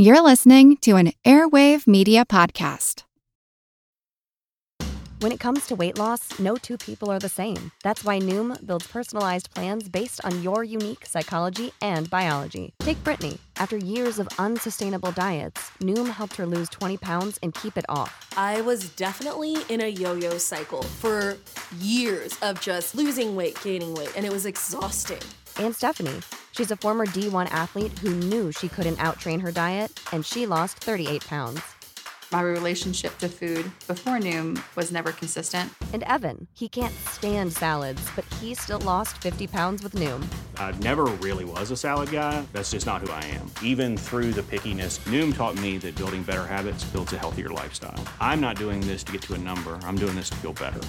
You're listening to an Airwave Media Podcast. When it comes to weight loss, no two people are the same. That's why Noom builds personalized plans based on your unique psychology and biology. Take Brittany. After years of unsustainable diets, Noom helped her lose 20 pounds and keep it off. I was definitely in a yo yo cycle for years of just losing weight, gaining weight, and it was exhausting. And Stephanie. She's a former D1 athlete who knew she couldn't outtrain her diet, and she lost 38 pounds. My relationship to food before Noom was never consistent. And Evan, he can't stand salads, but he still lost 50 pounds with Noom. I never really was a salad guy. That's just not who I am. Even through the pickiness, Noom taught me that building better habits builds a healthier lifestyle. I'm not doing this to get to a number, I'm doing this to feel better.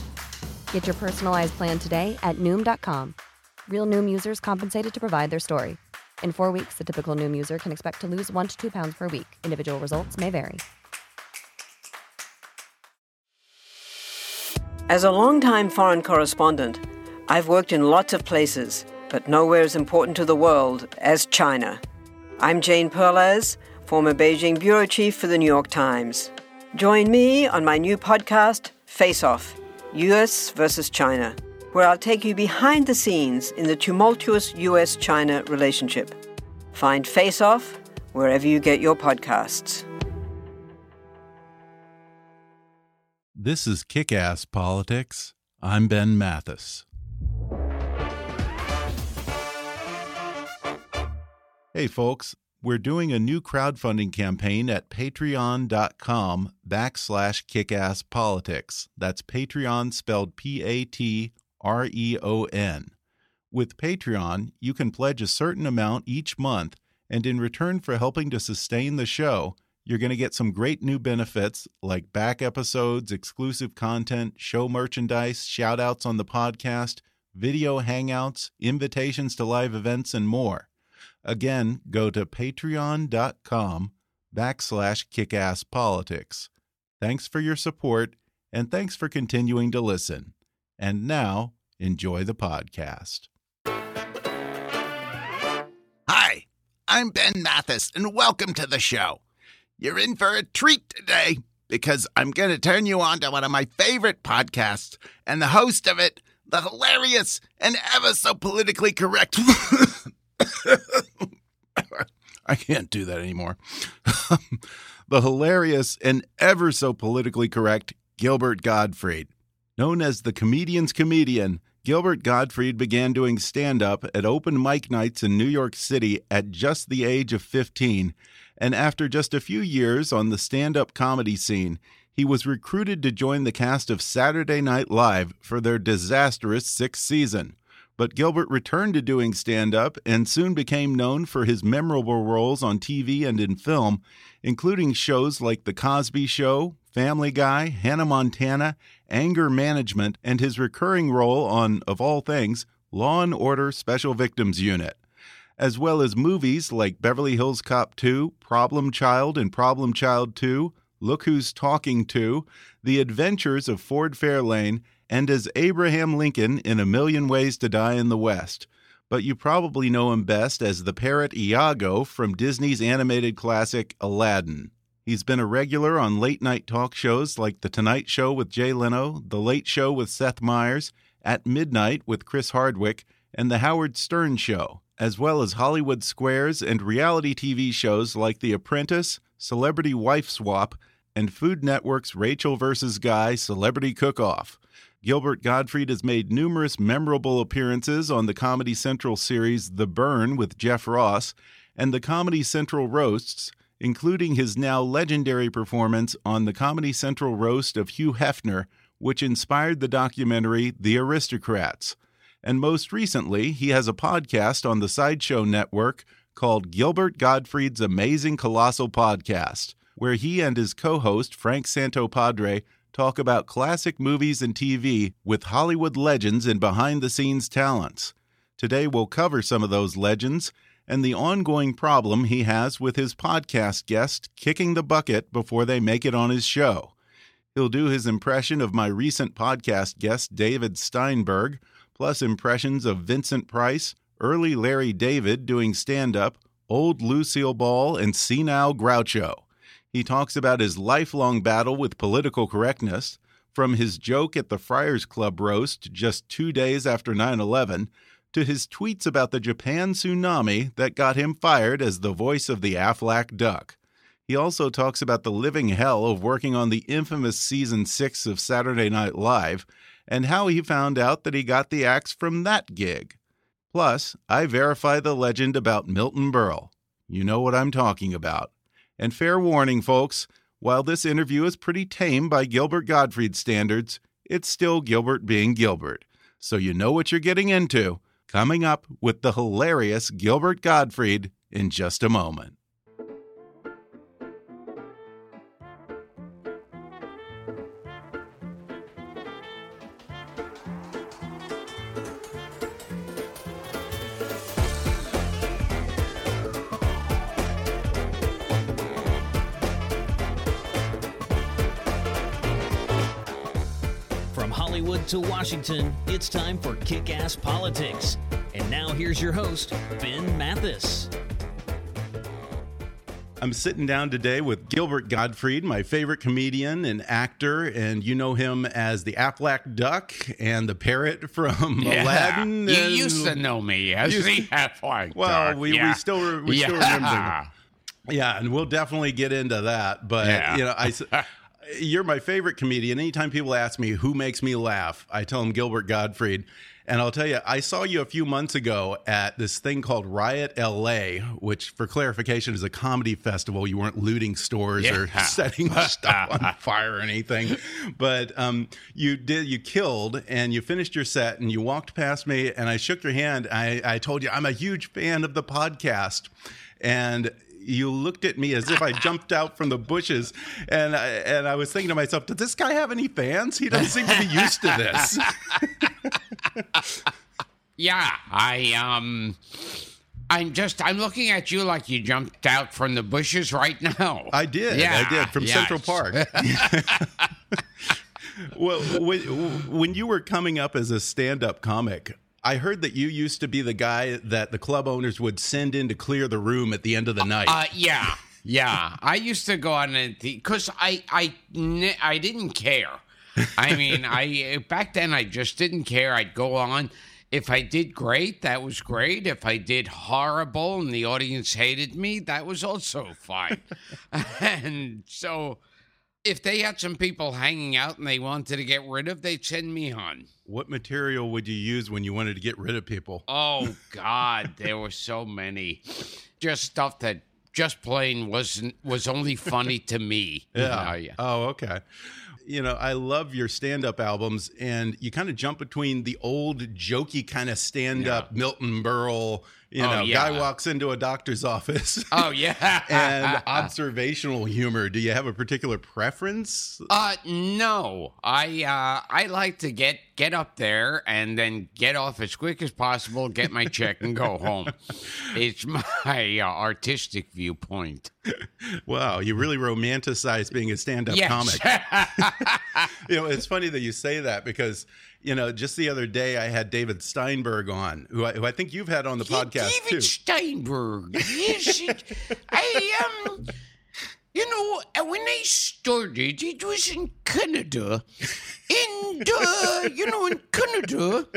Get your personalized plan today at Noom.com. Real Noom users compensated to provide their story. In four weeks, the typical Noom user can expect to lose one to two pounds per week. Individual results may vary. As a longtime foreign correspondent, I've worked in lots of places, but nowhere as important to the world as China. I'm Jane Perlez, former Beijing bureau chief for the New York Times. Join me on my new podcast, Face Off US versus China, where I'll take you behind the scenes in the tumultuous US China relationship. Find Face Off wherever you get your podcasts. This is Kick Ass Politics. I'm Ben Mathis. Hey, folks, we're doing a new crowdfunding campaign at patreon.com backslash kickasspolitics. That's Patreon spelled P A T R E O N. With Patreon, you can pledge a certain amount each month, and in return for helping to sustain the show, you're going to get some great new benefits like back episodes, exclusive content, show merchandise, shout outs on the podcast, video hangouts, invitations to live events, and more. Again, go to patreon.com backslash kickasspolitics. Thanks for your support, and thanks for continuing to listen. And now, enjoy the podcast. Hi, I'm Ben Mathis, and welcome to the show. You're in for a treat today because I'm going to turn you on to one of my favorite podcasts and the host of it, the hilarious and ever so politically correct. I can't do that anymore. the hilarious and ever so politically correct Gilbert Gottfried. Known as the comedian's comedian, Gilbert Gottfried began doing stand up at open mic nights in New York City at just the age of 15. And after just a few years on the stand up comedy scene, he was recruited to join the cast of Saturday Night Live for their disastrous sixth season. But Gilbert returned to doing stand up and soon became known for his memorable roles on TV and in film, including shows like The Cosby Show, Family Guy, Hannah Montana, Anger Management, and his recurring role on, of all things, Law and Order Special Victims Unit, as well as movies like Beverly Hills Cop 2, Problem Child and Problem Child 2, Look Who's Talking Too, The Adventures of Ford Fairlane, and as Abraham Lincoln in A Million Ways to Die in the West. But you probably know him best as the parrot Iago from Disney's animated classic Aladdin. He's been a regular on late night talk shows like The Tonight Show with Jay Leno, The Late Show with Seth Meyers, At Midnight with Chris Hardwick, and The Howard Stern Show, as well as Hollywood Squares and reality TV shows like The Apprentice, Celebrity Wife Swap, and Food Network's Rachel vs. Guy Celebrity Cook Off. Gilbert Gottfried has made numerous memorable appearances on the Comedy Central series The Burn with Jeff Ross and the Comedy Central Roasts, including his now legendary performance on the Comedy Central roast of Hugh Hefner, which inspired the documentary The Aristocrats. And most recently, he has a podcast on the Sideshow Network called Gilbert Gottfried's Amazing Colossal Podcast, where he and his co host, Frank Santopadre, talk about classic movies and TV with Hollywood legends and behind the scenes talents. Today, we'll cover some of those legends and the ongoing problem he has with his podcast guest kicking the bucket before they make it on his show. He'll do his impression of my recent podcast guest, David Steinberg, plus impressions of Vincent Price, early Larry David doing stand up, Old Lucille Ball and Senile Groucho. He talks about his lifelong battle with political correctness, from his joke at the Friars Club roast just two days after 9 11 to his tweets about the Japan tsunami that got him fired as the voice of the Aflac duck. He also talks about the living hell of working on the infamous season six of Saturday Night Live and how he found out that he got the axe from that gig. Plus, I verify the legend about Milton Berle. You know what I'm talking about. And fair warning, folks, while this interview is pretty tame by Gilbert Gottfried standards, it's still Gilbert being Gilbert. So you know what you're getting into. Coming up with the hilarious Gilbert Gottfried in just a moment. Hollywood to Washington, it's time for Kick Ass Politics. And now here's your host, Ben Mathis. I'm sitting down today with Gilbert Gottfried, my favorite comedian and actor, and you know him as the Aflac Duck and the parrot from Yeah. Aladdin. You and- used to know me as Used- the Half-Life Well, we, yeah. we still re- we still Yeah. remember. Yeah, and we'll definitely get into that. But Yeah. you know, I s- you're my favorite comedian. Anytime people ask me who makes me laugh, I tell them Gilbert Gottfried. And I'll tell you, I saw you a few months ago at this thing called Riot LA, which, for clarification, is a comedy festival. You weren't looting stores or setting stuff on fire or anything, but um, you did. You killed, and you finished your set, and you walked past me, and I shook your hand. I, I told you I'm a huge fan of the podcast, and you looked at me as if I jumped out from the bushes, and I, and I was thinking to myself, "Does this guy have any fans? He doesn't seem to be used to this." Yeah, I um, I'm just I'm looking at you like you jumped out from the bushes right now. I did. Yeah, I did from yes. Central Park. well, when, when you were coming up as a stand-up comic, I heard that you used to be the guy that the club owners would send in to clear the room at the end of the night. Uh, yeah, yeah. I used to go on it because I I I didn't care. I mean, I back then I just didn't care. I'd go on. If I did great, that was great. If I did horrible and the audience hated me, that was also fine. and so, if they had some people hanging out and they wanted to get rid of, they'd send me on. what material would you use when you wanted to get rid of people? Oh God, there were so many. Just stuff that just plain wasn't was only funny to me. you know, yeah. Oh, okay. You know, I love your stand-up albums, and you kind of jump between the old jokey kind of stand-up Milton Berle. You Oh, know, yeah. guy walks into a doctor's office. Oh yeah. and observational humor. Do you have a particular preference? uh no. I uh I like to get get up there and then get off as quick as possible, get my check and go home. It's my uh, artistic viewpoint. Wow, you really romanticize being a stand-up Yes. comic. you know, it's funny that you say that because you know, just the other day I had David Steinberg on, who I, who I think you've had on the podcast David too. Steinberg. Yes, I um, you know, uh, when I started, it was in Canada, and uh, you know, in Canada,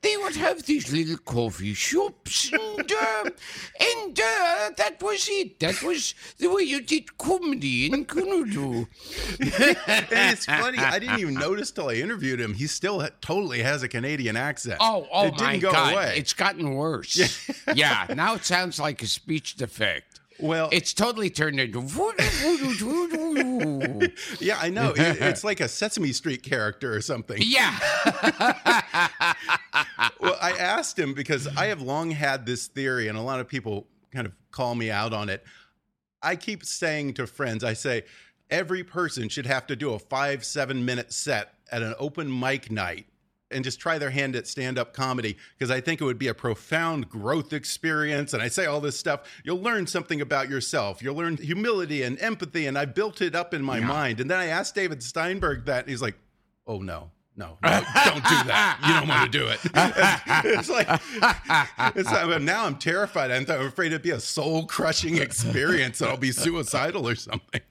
they would have these little coffee shops, and uh, and uh, that was it. That was the way you did comedy in Canada. and it's funny. I didn't even notice till I interviewed him. He still ha- totally has a Canadian accent. Oh, oh it didn't go God! away. It's gotten worse. yeah, now it sounds like a speech defect. Well, It's totally turned into. yeah, I know. It- it's like a Sesame Street character or something. yeah. well, I asked him because I have long had this theory, and a lot of people kind of call me out on it. I keep saying to friends, I say, every person should have to do a five, seven minute set at an open mic night and just try their hand at stand up comedy because I think it would be a profound growth experience. And I say all this stuff, you'll learn something about yourself. You'll learn humility and empathy. And I built it up in my mind. And then I asked David Steinberg that, and he's like, oh no. no, no, don't do that. You don't want to do it. It's, like, it's like, now I'm terrified. I'm, I'm afraid it'd be a soul crushing experience and I'll be suicidal or something.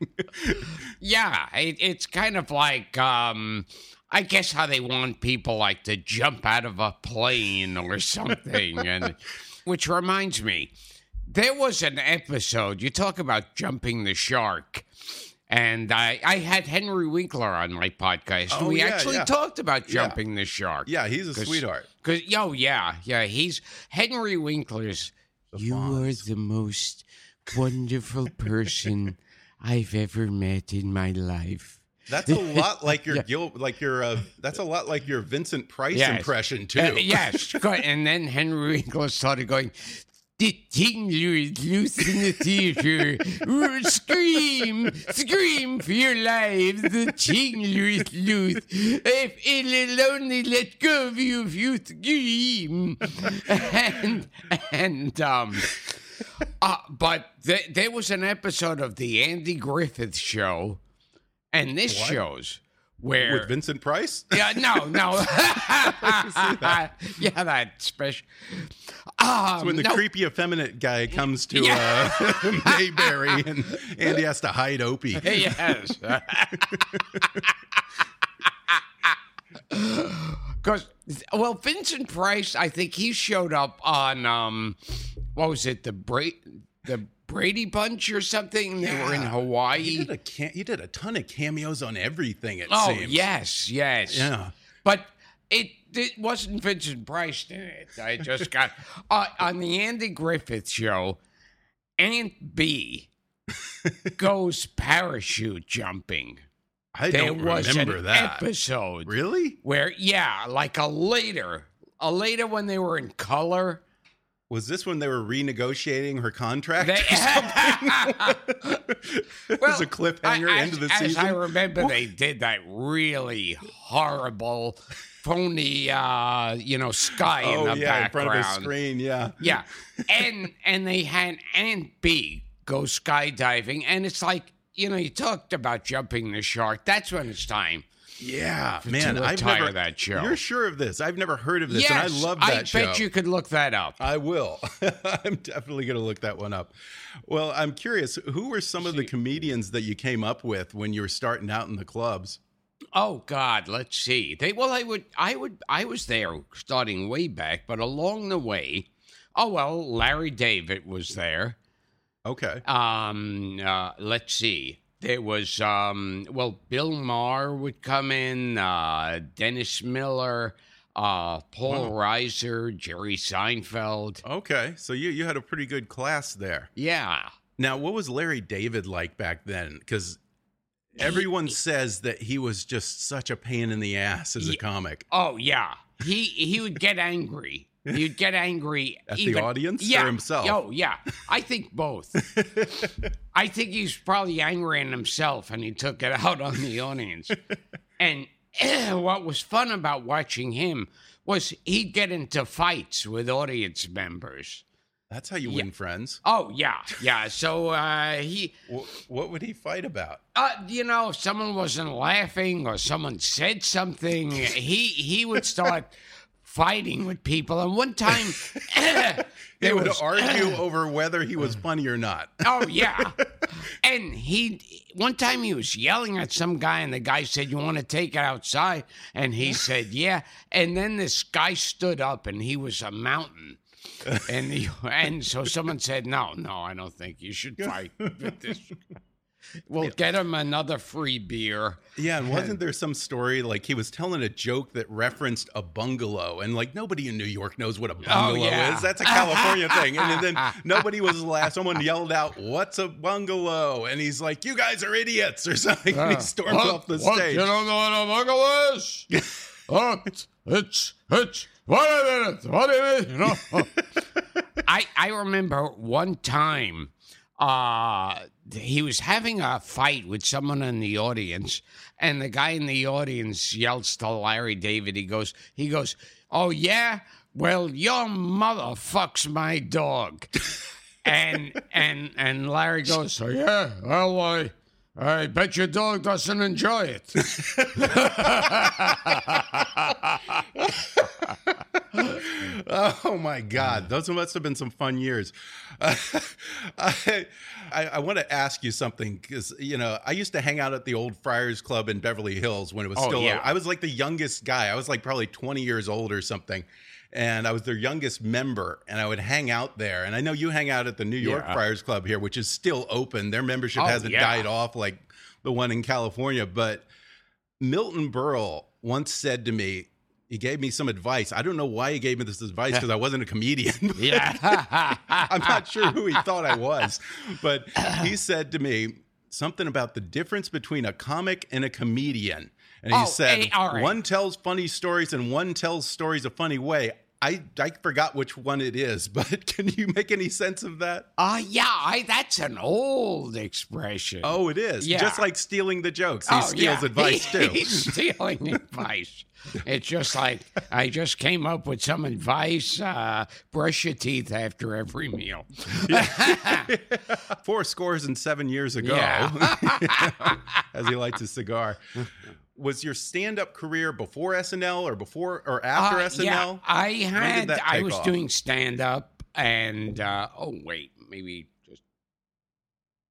Yeah, it, it's kind of like, um, I guess how they want people like to jump out of a plane or something. and which reminds me, there was an episode. You talk about jumping the shark. And I, I had Henry Winkler on my podcast. Oh, we yeah, actually yeah. talked about Yeah. jumping the shark. Yeah, he's a sweetheart. Cause yo, yeah, yeah, he's Henry Winkler's. you are the most wonderful person I've ever met in my life. That's a lot like your Yeah. Gil, like your. Uh, that's a lot like your Vincent Price Yes. impression too. Uh, yes, and then Henry Winkler started going. The tingler is loose in the theater. Scream, scream for your lives. The tingler is loose. If it'll only let go of you if you scream. And and um, uh, but th- there was an episode of the Andy Griffith Show, and this What? shows where With Vincent Price. yeah, no, no. yeah, that special. Um, It's when the no, creepy effeminate guy comes to Yeah. uh, Mayberry and Andy has to hide Opie. Yes. Because, well, Vincent Price, I think he showed up on, um, what was it, the break the Brady Bunch or something? They were in You Hawaii. did a cam- you did a ton of cameos on everything. It Oh, seems. yes, yes. Yeah. But it, it wasn't Vincent Price in it. I just got uh, on the Andy Griffith show. Aunt Bee goes parachute jumping. I there don't was remember an that. episode Really? where, yeah, like a later, a later when they were in color. Was this when they were renegotiating her contract? They, something? it was a cliffhanger I- end of the as, season. As I remember, they did that really horrible, phony, uh, you know, sky oh in the yeah, in background. front of the screen. Yeah. Yeah, and and they had Aunt Bee go skydiving, and it's like you know you talked about jumping the shark. That's when it's time. Yeah, man, I've retire never that show. You're sure of this? I've never heard of this, yes, and I love that I show. bet you could look that up. I will. I'm definitely going to look that one up. Well, I'm curious. Who were some of the comedians that you came up with when you were starting out in the clubs? Oh God, let's see. They well, I would, I would, I was there starting way back, but along the way, oh well, Larry David was there. Okay. Um, uh, let's see. There was um, well, Bill Maher would come in, uh, Dennis Miller, uh, Paul Reiser, Jerry Seinfeld. Okay. So you you had a pretty good class there. Yeah. Now, what was Larry David like back then? Because everyone says that he was just such a pain in the ass as a comic. Oh yeah. He he would get angry. He would get angry At the even- audience or yeah. himself? Oh yeah. I think both. I think he's probably angry at himself and he took it out on the audience. and what was fun about watching him was he'd get into fights with audience members. That's how you win friends. Oh yeah, yeah. So uh, he, What would he fight about? uh, you know, if someone wasn't laughing or someone said something, he he would start fighting with people. And one time, They would was argue over whether he was funny or not. Oh yeah, and he one time he was yelling at some guy, and the guy said, "You want to take it outside?" And he said, "Yeah." And then this guy stood up, and he was a mountain. And he, and so someone said, "No, no, I don't think you should fight with this." We'll get him another free beer. Yeah, and wasn't there some story like he was telling a joke that referenced a bungalow, and like nobody in New York knows what a oh, bungalow Oh, yeah. is. That's a California thing. And then nobody was allowed. Someone yelled out, "What's a bungalow?" And he's like, "You guys are idiots" or something. and he stormed What- off the what? stage. You don't know what a bungalow is? oh, it's, it's, it's, what a minute, what a minute, you know. I, I remember one time uh, he was having a fight with someone in the audience, and the guy in the audience yells to Larry David, he goes, he goes, oh yeah? Well, your mother fucks my dog. and and and Larry goes, so yeah, well, I I bet your dog doesn't enjoy it. oh my God, those must have been some fun years. Uh, I, I, I want to ask you something because you know I used to hang out at the old Friars Club in Beverly Hills when it was Oh, still. yeah. I was like the youngest guy. I was like probably twenty years old or something. And I was their youngest member, and I would hang out there. And I know you hang out at the New York Yeah. Friars Club here, which is still open. Their membership Oh, hasn't yeah. died off like the one in California. But Milton Berle once said to me, he gave me some advice. I don't know why he gave me this advice because I wasn't a comedian. Yeah. I'm not sure who he thought I was, but he said to me something about the difference between a comic and a comedian. And he Oh, said, eh, right. one tells funny stories and one tells stories a funny way. I, I forgot which one it is, but can you make any sense of that? Uh, yeah, I, that's an old expression. Oh, it is. Yeah. Just like stealing the jokes. He Oh, steals yeah. advice He- too. He's stealing advice. It's just like I just came up with some advice. Uh, brush your teeth after every meal. Four scores and seven years ago, as he lights his cigar. Was your stand-up career before SNL or before or after Uh, SNL? Yeah, I had. I was off? doing stand up, and uh, oh wait, maybe just.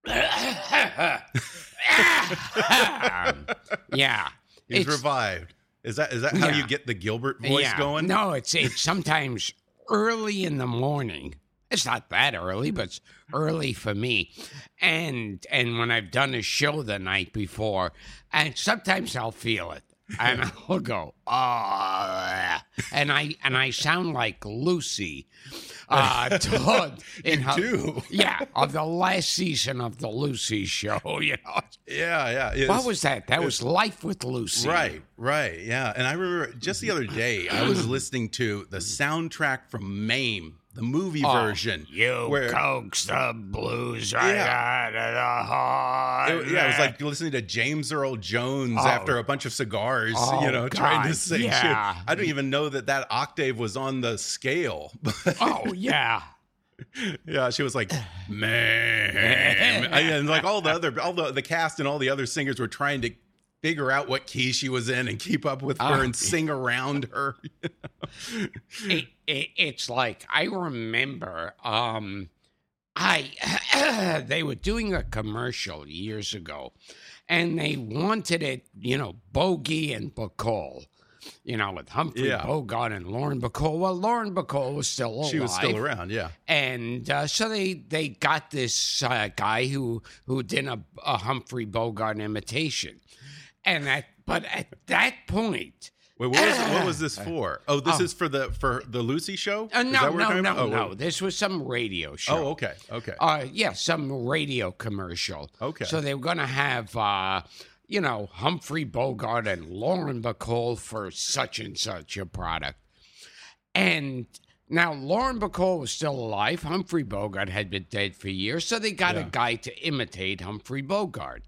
yeah, He's it's- revived. Is that is that how Yeah. you get the Gilbert voice yeah. going? No, it's it's sometimes early in the morning. It's not that early, but it's early for me. And and when I've done a show the night before, and sometimes I'll feel it. And I'll go, oh, and I and I sound like Lucy, uh, Todd in her, do. yeah, of the last season of the Lucy show. You know, Yeah, yeah. what was that? That was Life with Lucy, Right, right. Yeah. And I remember just the other day, I was listening to the soundtrack from Mame, the movie Oh, version. You where- coax the blues right Yeah. out of the heart. It- yeah, it was like listening to James Earl Jones Oh. after a bunch of cigars, Oh, you know, trying to God, sing shit. yeah. I don't even know that that octave was on the scale. Oh yeah. yeah, she was like, man, and like all the other, all the the cast and all the other singers were trying to figure out what key she was in and keep up with her Oh. and sing around her. it, it, it's like I remember um I they were doing a commercial years ago and they wanted it, you know, Bogey and Bacall. You know, with Humphrey Yeah. Bogart and Lauren Bacall. Well, Lauren Bacall was still alive. she was still around, yeah. and uh, so they they got this uh, guy who who did a, a Humphrey Bogart imitation, and at but at that point, Wait, what was, what was this for? Oh, this Oh. is for the for the Lucy show. uh, no that what we're no no? Oh, no, wait. this was some radio show. Oh, okay, okay. Uh, yeah, some radio commercial. Okay. So they were going to have, uh, you know, Humphrey Bogart and Lauren Bacall for such and such a product. And now Lauren Bacall was still alive. Humphrey Bogart had been dead for years. So they got a guy to imitate Humphrey Bogart.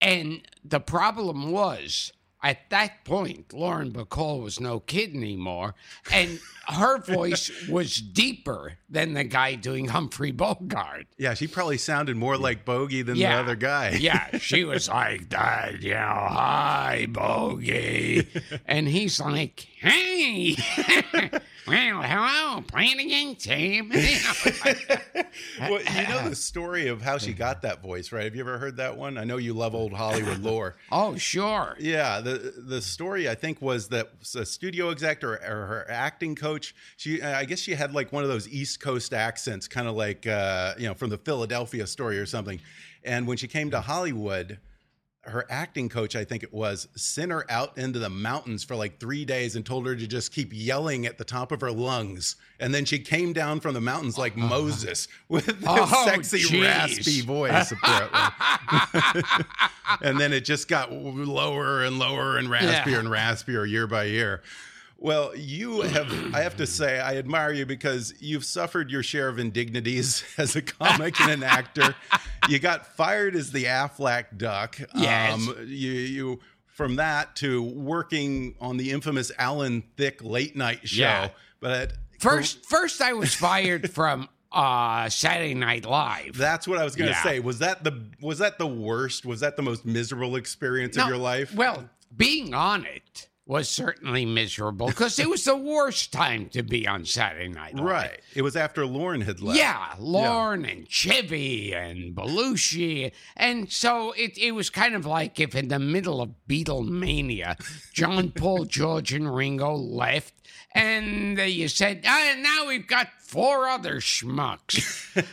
And the problem was, at that point, Lauren Bacall was no kid anymore, and her voice was deeper than the guy doing Humphrey Bogart. Yeah, she probably sounded more like Bogey than Yeah. the other guy. Yeah, she was like that, you know, hi, Bogey. and he's like, hey, well, hello, playing again, team. well, you know the story of how she got that voice, right? Have you ever heard that one? I know you love old Hollywood lore. oh, sure. Yeah, the the story I think was that a studio exec or, or her acting coach. She, I guess she had like one of those East Coast accents, kind of like uh, you know from the Philadelphia story or something. And when she came to Hollywood, her acting coach, I think it was, sent her out into the mountains for like three days and told her to just keep yelling at the top of her lungs. And then she came down from the mountains like Moses with this Oh, sexy, jeez. raspy voice, apparently. and then it just got lower and lower and raspier Yeah. and raspier year by year. Well, you have, I have to say, I admire you because you've suffered your share of indignities as a comic and an actor. You got fired as the Aflac duck. Um, Yes. you, you, from that to working on the infamous Alan Thicke late night show. Yeah. But First, first I was fired from uh, Saturday Night Live. That's what I was going to Yeah. say. Was that the was that the worst? Was that the most miserable experience No, of your life? Well, being on it was certainly miserable because it was the worst time to be on Saturday Night Live. right. It was after Lorne had left. Yeah, Lorne and Chevy and Belushi. And so it, it was kind of like if in the middle of Beatlemania, John Paul, George, and Ringo left. And you said, ah, now we've got four other schmucks.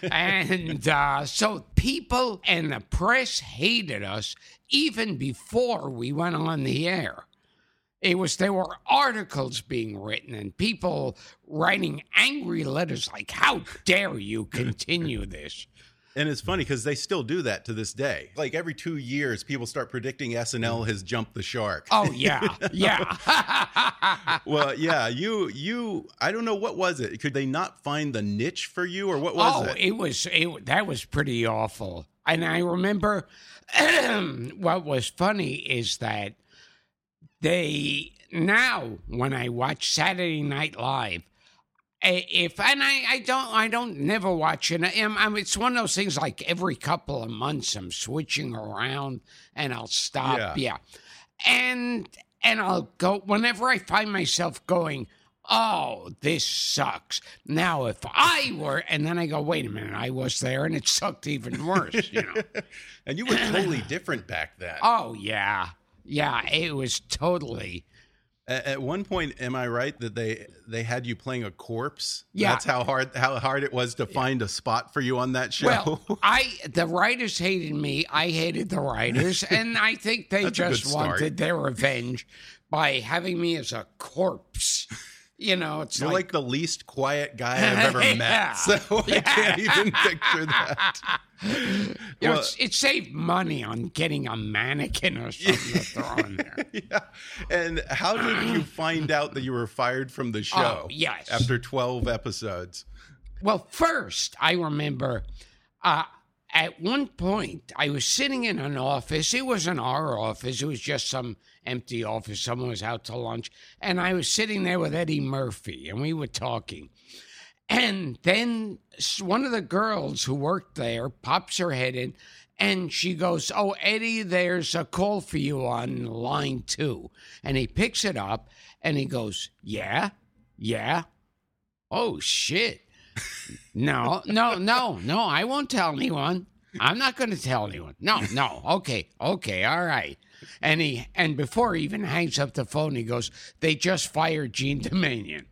and uh, so people and the press hated us even before we went on the air. It was there were articles being written and people writing angry letters like, "How dare you continue this?" And it's funny because they still do that to this day. Like every two years, people start predicting SNL has jumped the shark. Oh yeah, yeah. well, yeah, you, you, I don't know what was it. Could they not find the niche for you, or what was oh, it? it was it that was pretty awful. And I remember what was funny is that they now when I watch Saturday Night Live, if and I, I don't I don't never watch it. I'm, um, I'm, it's one of those things like every couple of months I'm switching around and I'll stop. Yeah. yeah. And and I'll go whenever I find myself going, Oh, this sucks. Now if I were and then I go, wait a minute, I was there and it sucked even worse, you know. and you were totally different back then. oh yeah. Yeah, it was totally At, at one point, am I right that they they had you playing a corpse? Yeah. that's how hard how hard it was to find a spot for you on that show. Well, I the writers hated me. I hated the writers, and I think they That's a good just wanted their revenge by having me as a corpse. You know, it's You're like, like, the least quiet guy I've ever Yeah. met, so I can't even picture that. You know, well- it saved money on getting a mannequin or something to throw in there. yeah. And how did you find out that you were fired from the show? Oh, yes. After 12 episodes. Well, first, I remember uh, at one point I was sitting in an office. It wasn't our office, it was just some empty office. Someone was out to lunch. And I was sitting there with Eddie Murphy, and we were talking. And then one of the girls who worked there pops her head in and she goes, Oh, Eddie, there's a call for you on line two. And he picks it up and he goes, Yeah, yeah. Oh, shit. No, no, no, no, I won't tell anyone. I'm not going to tell anyone. No, no. Okay, okay, all right. And he and before he even hangs up the phone, he goes, "They just fired Jean Doumanian."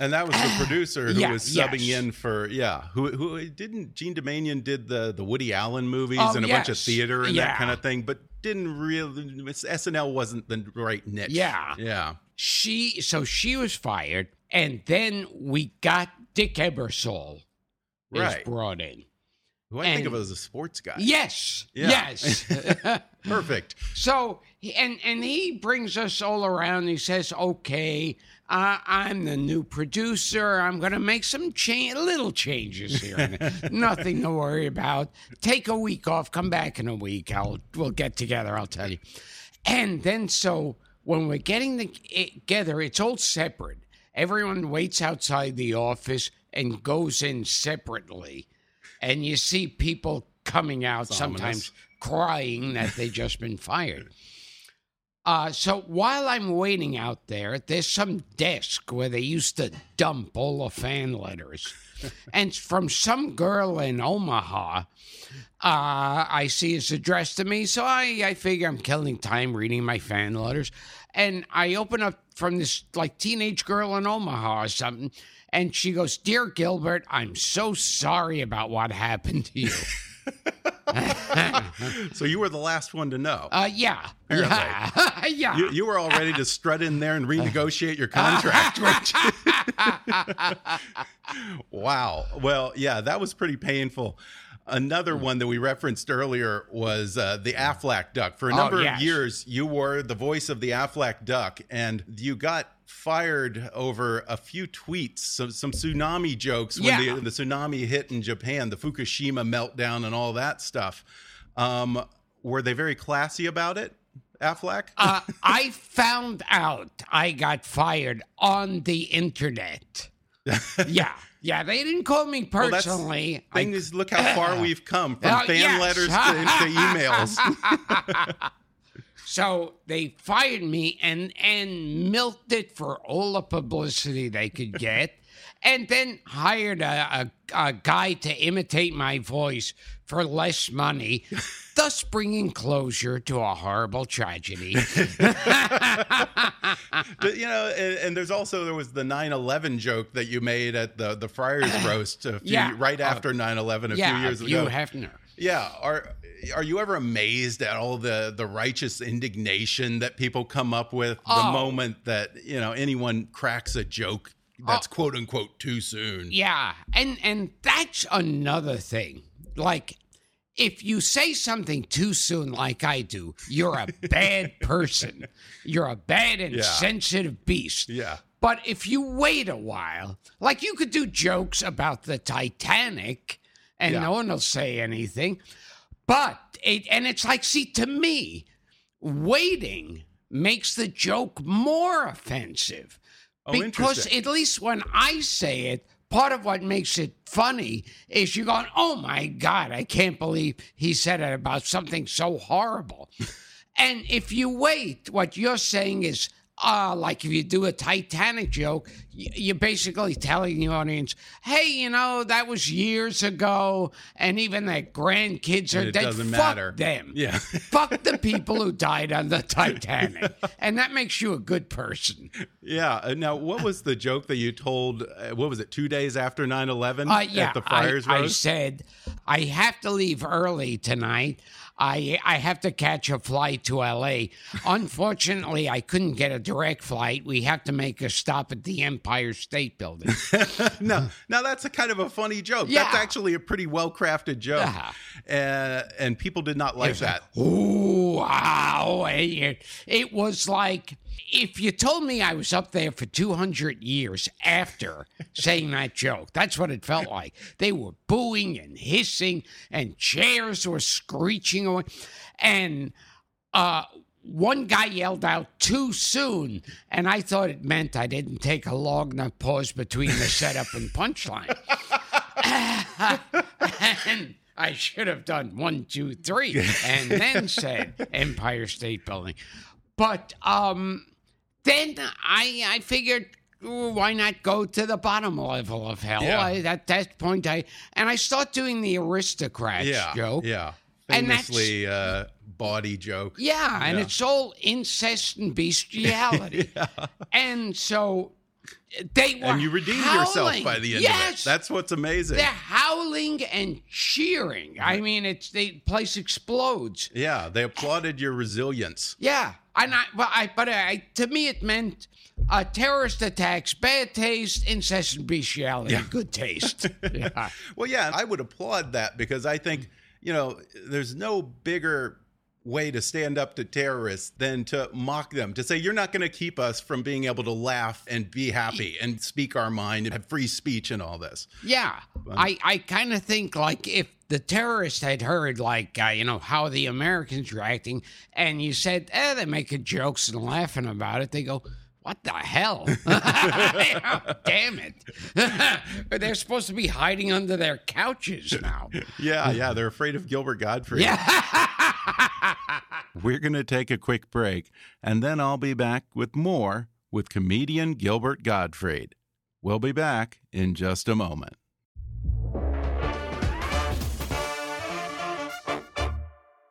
And that was the producer who Yeah, was subbing yes. in for yeah. Who who didn't Jean Doumanian did the the Woody Allen movies Oh, and a bunch of theater and Yeah. that kind of thing, but didn't really SNL wasn't the right niche. Yeah. Yeah. She so she was fired, and then we got Dick Ebersol Right. brought in. Who I think of And- as a sports guy. Yes, Yeah. yes. Perfect. So and and he brings us all around. He says, "Okay, uh, I'm the new producer. I'm going to make some change, little changes here. Nothing to worry about. Take a week off. Come back in a week. I'll we'll get together. I'll tell you." And then so when we're getting the, together, it's all separate. Everyone waits outside the office and goes in separately, and you see people coming out It's sometimes ominous. crying that they just been fired. Uh, so while I'm waiting out there, there's some desk where they used to dump all the fan letters. and from some girl in Omaha, uh, I see it's addressed to me. So I, I figure I'm killing time reading my fan letters. And I open up from this like teenage girl in Omaha or something. And she goes, Dear Gilbert, I'm so sorry about what happened to you. So you were the last one to know. Uh, yeah. Apparently. Yeah. yeah. you, you were all ready to strut in there and renegotiate your contract. wow. Well, yeah, that was pretty painful. Another Hmm. one that we referenced earlier was uh, the Aflac duck. For a Oh, number yes. of years, you were the voice of the Aflac duck, and you got fired over a few tweets, some, some tsunami jokes when Yeah. the, the tsunami hit in Japan, the Fukushima meltdown, and all that stuff. Um, were they very classy about it, Aflac? uh, I found out I got fired on the internet. Yeah. Yeah, they didn't call me Well, personally. Thing I- is, look how far we've come from Oh, fan yes. letters to, to emails. So they fired me and and milked it for all the publicity they could get, and then hired a, a, a guy to imitate my voice for less money, thus bringing closure to a horrible tragedy. But, you know, and, and there's also there was the 9/11 joke that you made at the the Friars roast a few, Yeah. right Uh, after 9/11 a yeah, few years ago. Hugh. Hefner. Yeah, are are you ever amazed at all the the righteous indignation that people come up with the Oh. moment that you know anyone cracks a joke that's quote unquote too soon? Yeah, and and that's another thing. Like if you say something too soon like I do, you're a bad person. You're a bad and Yeah. sensitive beast. Yeah. But if you wait a while, like you could do jokes about the Titanic and Yeah. no one will say anything. But it, and it's like, see, to me, waiting makes the joke more offensive. Oh, because at least when I say it, part of what makes it funny is you going, oh my God, I can't believe he said it about something so horrible. and if you wait, what you're saying is, uh, like if you do a Titanic joke, you're basically telling the audience, hey, you know, that was years ago, and even their grandkids are dead. doesn't Fuck matter. them. Yeah. Fuck the people who died on the Titanic. and that makes you a good person. Yeah. uh, Now, what was the joke that you told? Uh, what was it? Two days after 9/11 Uh, yeah, at the Friars I, I said I have to leave early tonight. I I have to catch a flight to L.A. Unfortunately, I couldn't get a direct flight. We have to make a stop at the Empire State Building. no, now that's a kind of a funny joke. Yeah. That's actually a pretty well crafted joke, Yeah. uh, and people did not like was that. Ooh, wow! It, it was like if you told me I was up there for 200 years after saying that joke. That's what it felt like. They were booing and hissing, and chairs were screeching away, and uh, one guy yelled out too soon, and I thought it meant I didn't take a long enough pause between the setup and punchline. and I should have done one, two, three, and then said Empire State Building. But um, then I I figured. Why not go to the bottom level of hell? Yeah. I, at that point, I and I start doing the aristocrats Yeah, joke. yeah, And that's- famously uh, body joke. Yeah, and Yeah. it's all incest and bestiality. yeah. And so they were and you redeemed yourself by the end yes, of it. That's what's amazing. they're howling and cheering. I mean, it's the place explodes. Yeah, they applauded your resilience. Yeah, and I, well, I, but I, to me, it meant uh, terrorist attacks, bad taste, incest and bestiality, good taste. yeah. Well, yeah, I would applaud that because I think, you know, there's no bigger way to stand up to terrorists than to mock them, to say, you're not going to keep us from being able to laugh and be happy and speak our mind and have free speech and all this. Yeah, I, I kind of think like if the terrorists had heard like uh, you know how the Americans were acting, and you said, "Eh, they're making jokes and laughing about it," they go. What the hell? Damn it. They're supposed to be hiding under their couches now. Yeah, yeah, they're afraid of Gilbert Gottfried. Yeah. We're going to take a quick break, and then I'll be back with more with comedian Gilbert Gottfried. We'll be back in just a moment.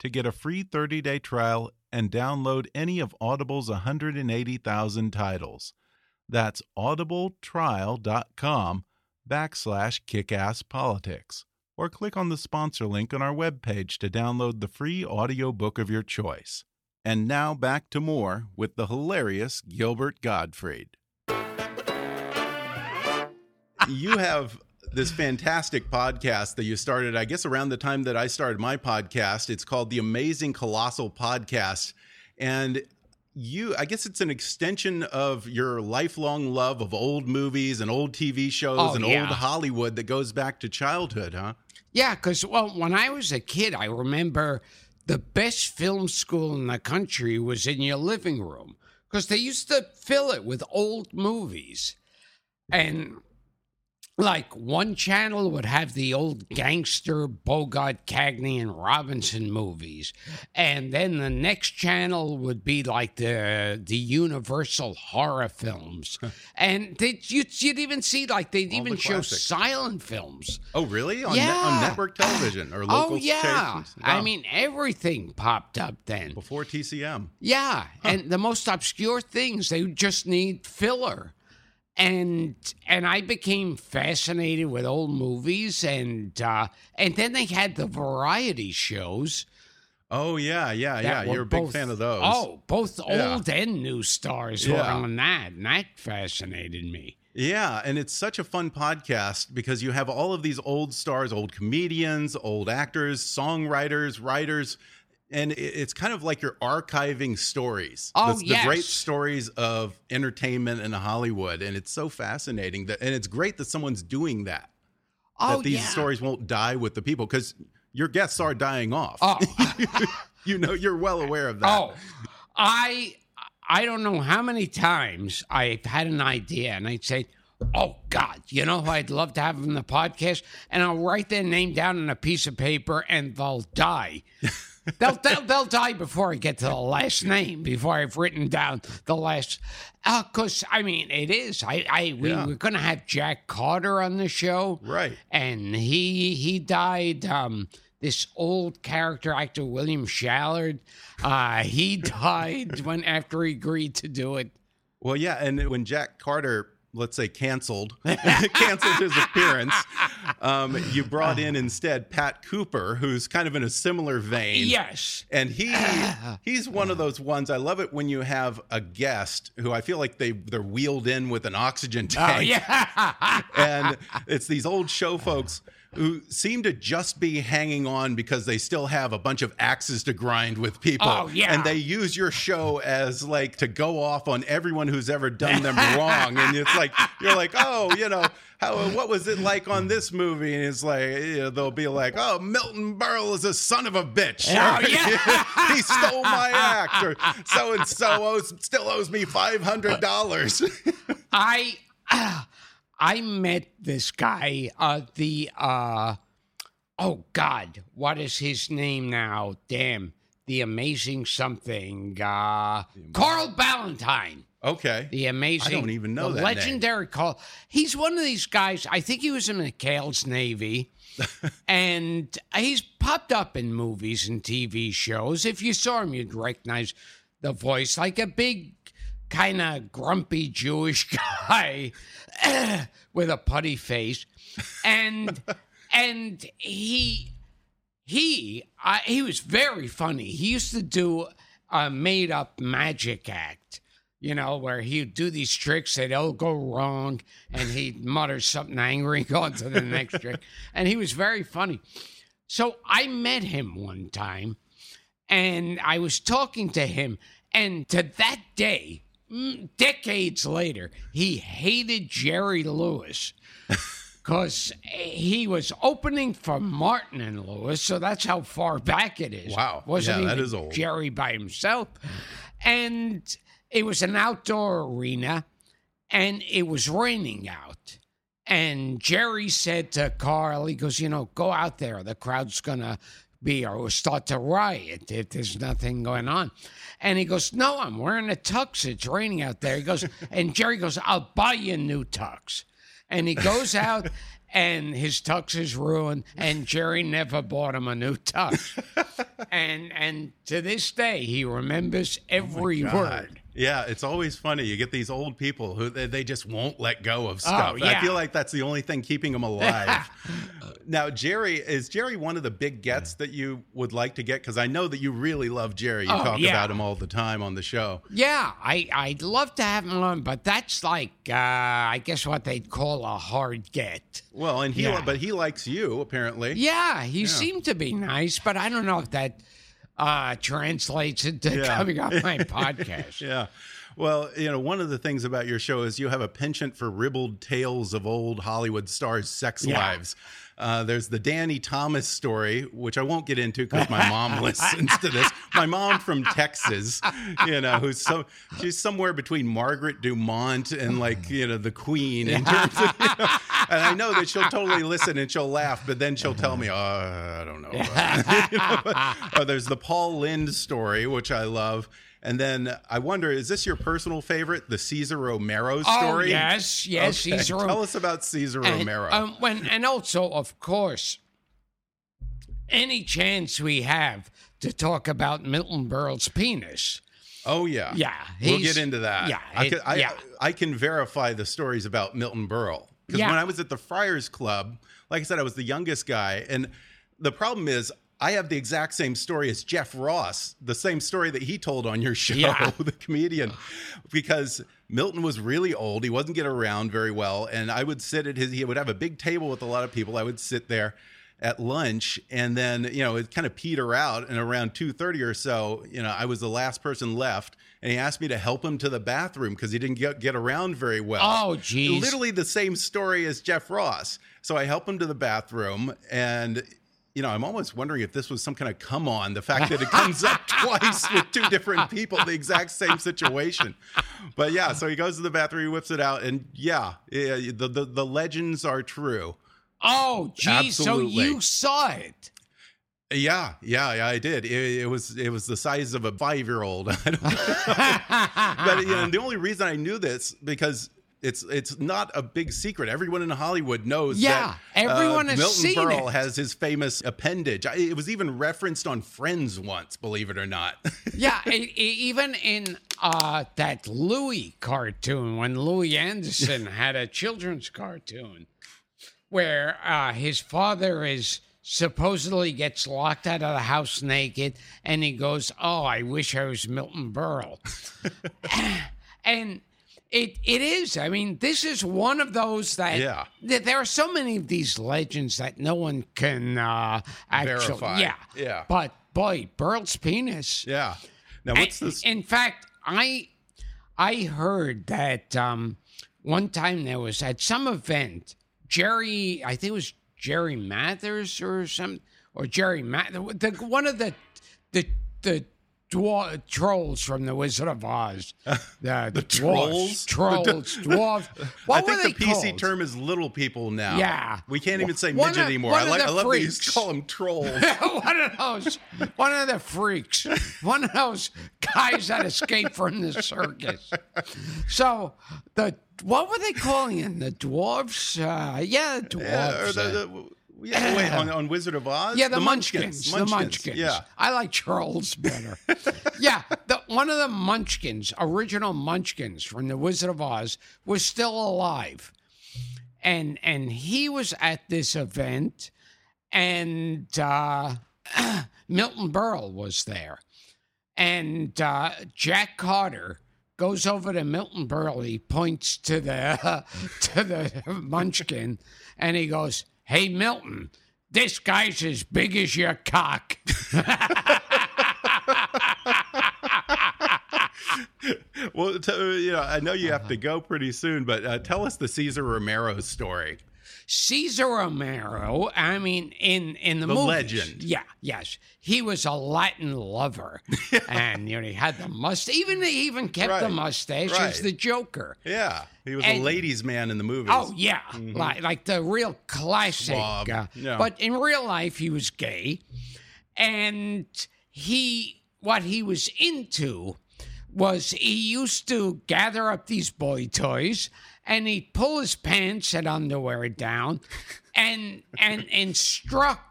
to get a free 30-day trial and download any of Audible's 180,000 titles. That's audibletrial.com backslash kickasspolitics. Or click on the sponsor link on our webpage to download the free audiobook of your choice. And now back to more with the hilarious Gilbert Gottfried. you have this fantastic podcast that you started, I guess, around the time that I started my podcast. It's called the Amazing Colossal Podcast. And you, I guess it's an extension of your lifelong love of old movies and old TV shows Oh, and yeah. old Hollywood that goes back to childhood, huh? Yeah, because well, when I was a kid, I remember the best film school in the country was in your living room because they used to fill it with old movies, and like one channel would have the old gangster Bogart, Cagney, and Robinson movies, and then the next channel would be like the the Universal horror films, and they you'd, you'd even see like they'd All even the show silent films. Oh, really? On, ne- on network television or oh, local Oh yeah, stations? I mean everything popped up then. before TCM. Yeah, and the most obscure things they just need filler, and and I became fascinated with old movies, and uh, and then they had the variety shows. Oh yeah, yeah, yeah. You're a big both- fan of those. Oh, both Yeah. old and new stars were Yeah. on that, and that fascinated me. Yeah, and it's such a fun podcast because you have all of these old stars, old comedians, old actors, songwriters, writers, and it's kind of like you're archiving stories. Oh, the, the great stories of entertainment in Hollywood, and it's so fascinating that, and it's great that someone's doing that. Oh that these yeah. stories won't die with the people because your guests are dying off. Oh. you know, you're well aware of that. Oh, I I don't know how many times I've had an idea and I'd say, "Oh God, you know who I'd love to have on the podcast," and I'll write their name down on a piece of paper and they'll die. They'll, they'll they'll die before I get to the last name. Before I've written down the last, because I mean it is. I I we Yeah. were going to have Jack Carter on the show, Right. and he he died. Um, this old character actor William Schallert, uh, he died when after he agreed to do it. Well, yeah, and when Jack Carter, let's say, canceled canceled his appearance, um, you brought in instead Pat Cooper, who's kind of in a similar vein. Yes. And he he's one of those ones. I love it when you have a guest who I feel like they they're wheeled in with an oxygen tank. Oh yeah. and it's these old show folks who seem to just be hanging on because they still have a bunch of axes to grind with people. Oh, yeah. And they use your show as like to go off on everyone who's ever done them wrong. And it's like you're like, oh, you know, how what was it like on this movie? And it's like you know, they'll be like, oh, Milton Berle is a son of a bitch. Oh, yeah. he stole my act, or so and so still owes me five hundred dollars. Ah, I met this guy. Uh, the uh, oh God, what is his name now? Damn, the amazing something. Uh, Carl Ballantine. okay. The amazing. I don't even know that name. legendary Carl. He's one of these guys. I think he was in McHale's Navy, and he's popped up in movies and TV shows. If you saw him, you'd recognize the voice, like a big, kind of grumpy Jewish guy with a putty face, and and he he I, he was very funny. He used to do a made up magic act, you know, where he'd do these tricks that all go wrong, and he'd mutter something angry, go on to the next trick, and he was very funny. So I met him one time, and I was talking to him, and to that day, Mm, decades later, he hated Jerry Lewis because he was opening for Martin and Lewis, so that's how far back it is. Wow. wasn't Yeah, that even is old. Jerry by himself, and it was an outdoor arena, and it was raining out. And Jerry said to Carl, he goes, you know, go out there. The crowd's gonna be or start to riot if there's nothing going on. And he goes, No, I'm wearing a tux. It's raining out there. He goes, and Jerry goes, I'll buy you a new tux. And he goes out and his tux is ruined, and Jerry never bought him a new tux. and and to this day he remembers oh every God. word. Yeah, it's always funny. You get these old people who they, they just won't let go of stuff. Oh, yeah. I feel like that's the only thing keeping them alive. now, Jerry, is Jerry one of the big gets that you would like to get? Because I know that you really love Jerry. You Oh, talk yeah. about him all the time on the show. Yeah, I, I'd love to have him on, but that's like, uh, I guess what they'd call a hard get. Well, and he, Yeah. but he likes you apparently. Yeah, he seemed to be nice, but I don't know if that uh, translates into Yeah. coming on my podcast. Yeah. Well, you know, one of the things about your show is you have a penchant for ribald tales of old Hollywood stars' sex Yeah. lives. Uh, there's the Danny Thomas story, which I won't get into because my mom listens to this. My mom from Texas, you know, who's so she's somewhere between Margaret Dumont and like you know the Queen in terms of, you know, and I know that she'll totally listen and she'll laugh, but then she'll tell me, oh, I don't know. You know, uh, there's the Paul Lynde story, which I love. And then I wonder, is this your personal favorite, the Cesar Romero story? Oh, story? yes, yes, Okay, Cesar Tell us about Cesar And, Romero. um, when, and also, of course, any chance we have to talk about Milton Berle's penis. oh yeah, Yeah, we'll get into that. yeah, I can, I, yeah. I can verify the stories about Milton Berle because Yeah. when I was at the Friars Club, like I said, I was the youngest guy, and the problem is. I have the exact same story as Jeff Ross, the same story that he told on your show, Yeah. the comedian, because Milton was really old. He wasn't getting around very well. And I would sit at his, he would have a big table with a lot of people. I would sit there at lunch and then, you know, it kind of peter out. And around 2.30 or so, you know, I was the last person left. And he asked me to help him to the bathroom because he didn't get, get around very well. Oh, geez. Literally the same story as Jeff Ross. So I help him to the bathroom and you know, I'm almost wondering if this was some kind of come on, the fact that it comes up twice with two different people, the exact same situation. But yeah, so he goes to the bathroom, he whips it out, and yeah, yeah the, the, the legends are true. Oh, geez, so you saw it. Yeah, yeah, yeah, I did. It, it was it was the size of a five year old. but you know, the only reason I knew this because it's it's not a big secret. Everyone in Hollywood knows. Yeah, that, uh, everyone has Milton seen Berle it. has his famous appendage. I, it was even referenced on Friends once. Believe it or not. yeah, e- e- even in uh, that Louie cartoon, when Louie Anderson had a children's cartoon where uh, his father is supposedly gets locked out of the house naked, and he goes, "Oh, I wish I was Milton Berle," and. It it is. I mean, this is one of those that Yeah. that there are so many of these legends that no one can uh, actually. Verify. Yeah, Yeah. But boy, Berle's penis. yeah. Now what's And- this? In fact, I I heard that um, one time there was at some event, Jerry, I think it was Jerry Mathers or some or Jerry Math, the, one of the the the dwar- trolls from the Wizard of Oz. The, the trolls? trolls, dwarves. What I think the PC called? term is little people now. Yeah. We can't even say One midget of- anymore. I like I love you call them trolls. one of those, one of the freaks, one of those guys that escaped from the circus. So the what were they calling it? The dwarves? Uh, yeah, the Yeah, the, the, yeah, wait, on, on Wizard of Oz? yeah, the, munchkins, The munchkins. Yeah. I like Charles better. yeah, the, one of the munchkins, original munchkins from the Wizard of Oz, was still alive, and and he was at this event, and uh, Milton Berle was there, and uh, Jack Carter goes over to Milton Berle. He points to the to the munchkin, and he goes, "Hey, Milton." This guy's as big as your cock. Well, t- you know, I know you have to go pretty soon, but uh, tell us the Cesar Romero story. Cesar Romero, I mean, in in the, The movies, legend. yeah, yes, he was a Latin lover, and you know he had the mustache. Even he even kept the mustache right. as the Joker. Yeah, he was a ladies' man in the movies. Oh yeah, like like the real classic. Uh, yeah. But in real life, he was gay, and he what he was into was he used to gather up these boy toys and he'd pull his pants and underwear down and and instruct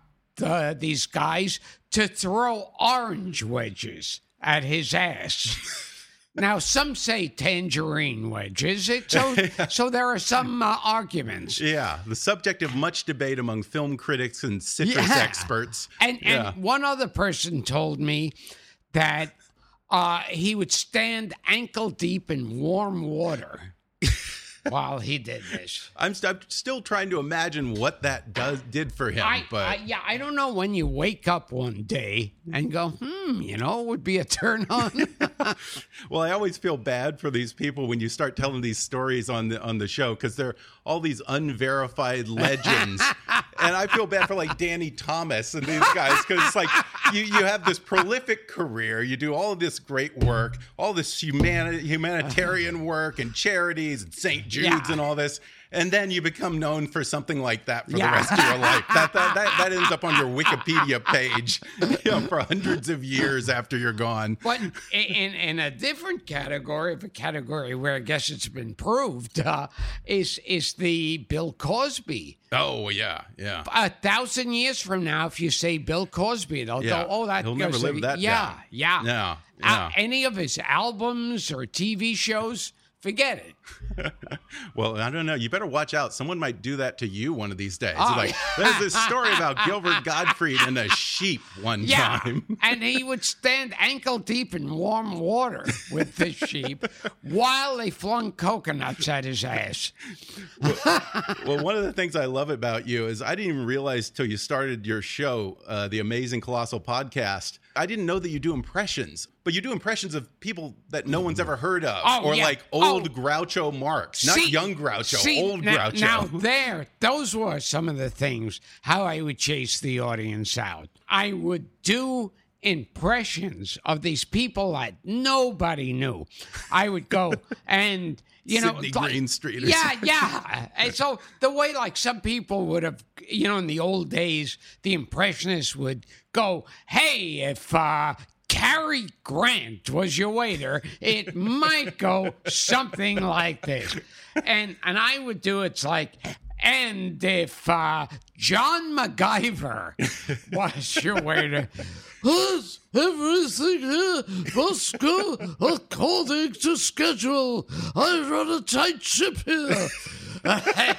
uh, these guys to throw orange wedges at his ass. Now, some say tangerine wedges. It, so, so there are some uh, arguments. Yeah, the subject of much debate among film critics and citrus Yeah. experts. And, Yeah. and one other person told me that uh, he would stand ankle deep in warm water while he did this. I'm, st- I'm still trying to imagine what that does did for him, I, but I, yeah, I don't know when you wake up one day and go, hmm, you know, it would be a turn on. well, I always feel bad for these people when you start telling these stories on the on the show because they're all these unverified legends, and I feel bad for like Danny Thomas and these guys because it's like you you have this prolific career, you do all of this great work, all this humani- humanitarian work and charities and St. Jude's Yeah. and all this. And then you become known for something like that for Yeah. the rest of your life. That, that, that, that ends up on your Wikipedia page you know, for hundreds of years after you're gone. But in in a different category, of a category where I guess it's been proved, uh, is is the Bill Cosby. Oh yeah, yeah. A thousand years from now, if you say Bill Cosby, they'll Yeah. go, "Oh, that He'll goes never live that Yeah, down. yeah, Yeah, Uh, yeah. any of his albums or TV shows, forget it. Well, I don't know. You better watch out. Someone might do that to you one of these days. Oh, like, there's this story about Gilbert Gottfried and a sheep one Yeah, time. and he would stand ankle deep in warm water with the sheep while they flung coconuts at his ass. well, one of the things I love about you is I didn't even realize till you started your show, uh, the Amazing Colossal Podcast. I didn't know that you do impressions, but you do impressions of people that no one's ever heard of, Oh, or yeah. like oh. old Oh. Groucho Marx, not See- young Groucho, see, old now, Groucho. Now, there, those were some of the things how I would chase the audience out. I would do impressions of these people that nobody knew. I would go and. You know, Sidney like- Greenstreet or Yeah, something. yeah. And so the way, like some people would have, you know, in the old days, the impressionists would go, "Hey, if uh, Cary Grant was your waiter, it might go something like this," and and I would do it's like. And if uh, John McGiver was your waiter, "Yes, everything here must go according to schedule. I run a tight ship here. yeah,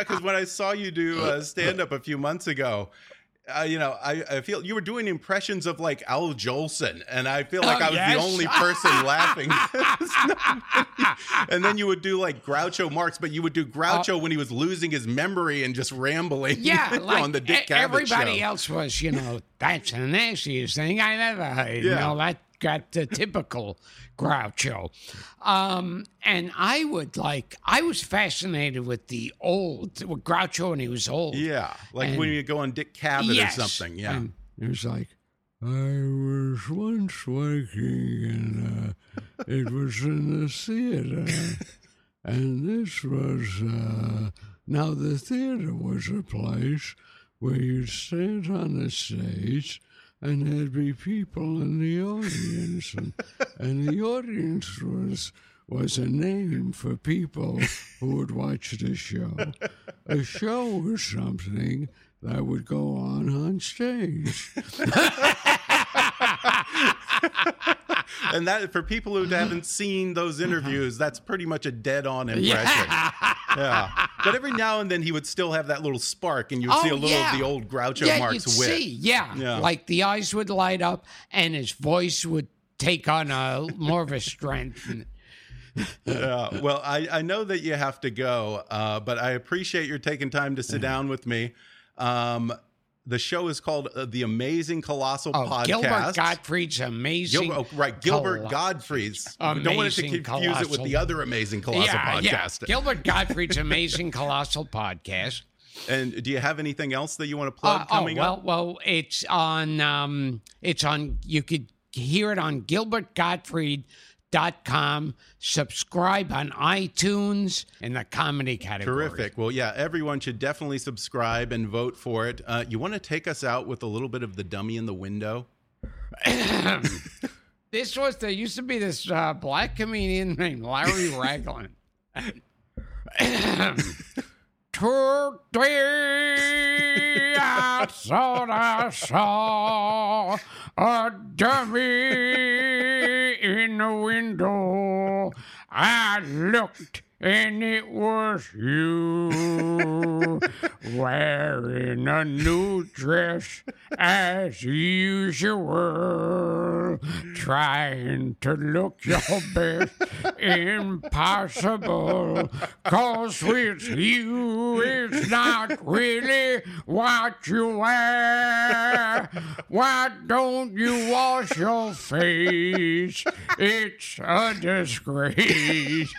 because when I saw you do uh, stand up a few months ago, uh, you know, I, I feel you were doing impressions of like Al Jolson, and I feel like Oh, I was yes. the only person laughing. and then you would do like Groucho Marx, but you would do Groucho when he was losing his memory and just rambling. Uh, Yeah, like on the Dick Cavett everybody show. else was, you know, that's the nastiest thing I've ever heard. You Yeah. know, that got the typical Groucho. Um, and I would like, I was fascinated with the old, with Groucho when he was old. Yeah, like And- when you go on Dick Cavett Yes. or something. Yeah. And it was like, I was once working in, uh, it was in the theater, and this was, uh, now the theater was a place where you'd stand on the stage and there'd be people in the audience, and, and the audience was was a name for people who would watch the show. A show was something that would go on on stage. and that for people who haven't seen those interviews, that's pretty much a dead on impression. Yeah. But every now and then he would still have that little spark and you would see a little Oh, yeah. of the old Groucho yeah, Marx wit. see, yeah. Yeah. like the eyes would light up and his voice would take on a more of a strength. Yeah. Well, I, I know that you have to go, uh, but I appreciate your taking time to sit Mm-hmm. down with me. Um, the show is called uh, The Amazing Colossal Oh, Podcast. Gilbert Gottfried's amazing. Gilbert, oh, right, Gilbert Colo- Godfrey's. We don't want it to Amazing confuse it with the other Amazing Colossal yeah, Podcast. yeah. Gilbert Gottfried's amazing colossal podcast. And do you have anything else that you want to Uh, plug oh coming well, up? well, it's on. Um, it's on. You could hear it on GilbertGottfried.com. Subscribe on iTunes in the comedy category. Terrific. Well, yeah, everyone should definitely subscribe and vote for it. Uh, you want to take us out with a little bit of the dummy in the window? This was there used to be this uh, black comedian named Larry Ragland. Today I thought I saw a dummy in the window. I looked and it was you wearing a new dress as usual, trying to look your best. Impossible, cause with you it's not really what you wear. Why don't you wash your face? It's a disgrace.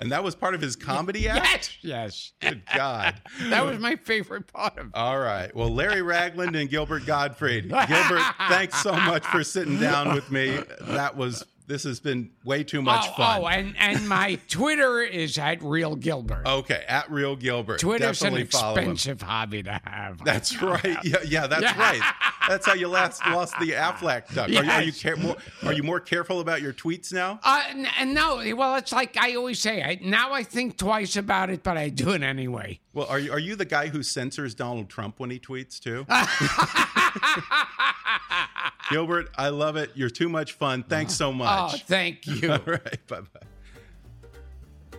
And that was part of his comedy act? Yes, yes. Good God. That was my favorite part of it. All right. Well, Larry Ragland and Gilbert Gottfried. Gilbert, thanks so much for sitting down with me. That was this has been way too much oh, fun. Oh, and, and my Twitter is at Real Gilbert. Okay, at Real Gilbert. Twitter's Definitely an expensive hobby to have. That's right. Yeah, yeah, that's right. That's how you last lost the Aflac duck. Are, you- are you care, more, are you more careful about your tweets now? Uh, n- and no, well, it's like I always say. I, now I think twice about it, but I do it anyway. Well, are you are you the guy who censors Donald Trump when he tweets too? Gilbert, I love it. You're too much fun. Thanks so much. Oh, much. thank you. All right. Bye bye.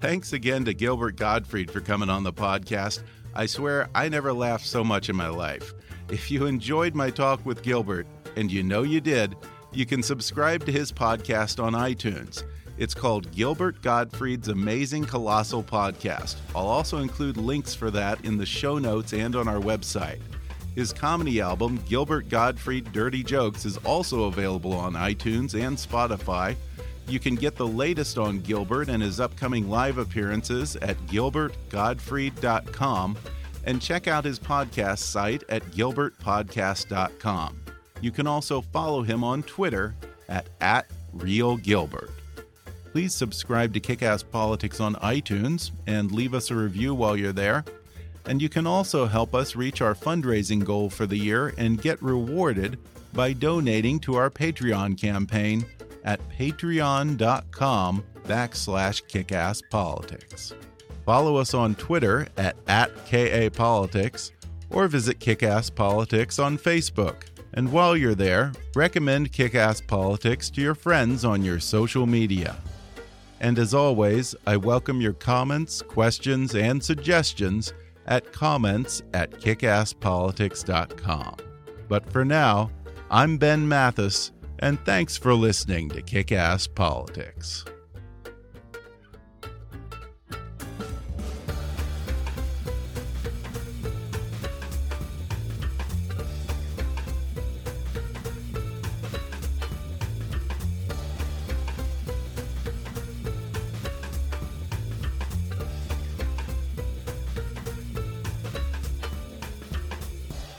Thanks again to Gilbert Gottfried for coming on the podcast. I swear I never laughed so much in my life. If you enjoyed my talk with Gilbert, and you know you did, you can subscribe to his podcast on iTunes. It's called Gilbert Gottfried's Amazing Colossal Podcast. I'll also include links for that in the show notes and on our website. His comedy album, Gilbert Gottfried Dirty Jokes, is also available on iTunes and Spotify. You can get the latest on Gilbert and his upcoming live appearances at gilbertgottfried.com and check out his podcast site at gilbertpodcast.com. You can also follow him on Twitter at, at RealGilbert. Please subscribe to Kickass Politics on iTunes and leave us a review while you're there. And you can also help us reach our fundraising goal for the year and get rewarded by donating to our Patreon campaign at patreon.com backslash kickasspolitics. Follow us on Twitter at, at KAPolitics or visit Kickass Politics on Facebook. And while you're there, recommend Kickass Politics to your friends on your social media. And as always, I welcome your comments, questions, and suggestions at comments at kickasspolitics.com. But for now, I'm Ben Mathis, and thanks for listening to Kickass Politics.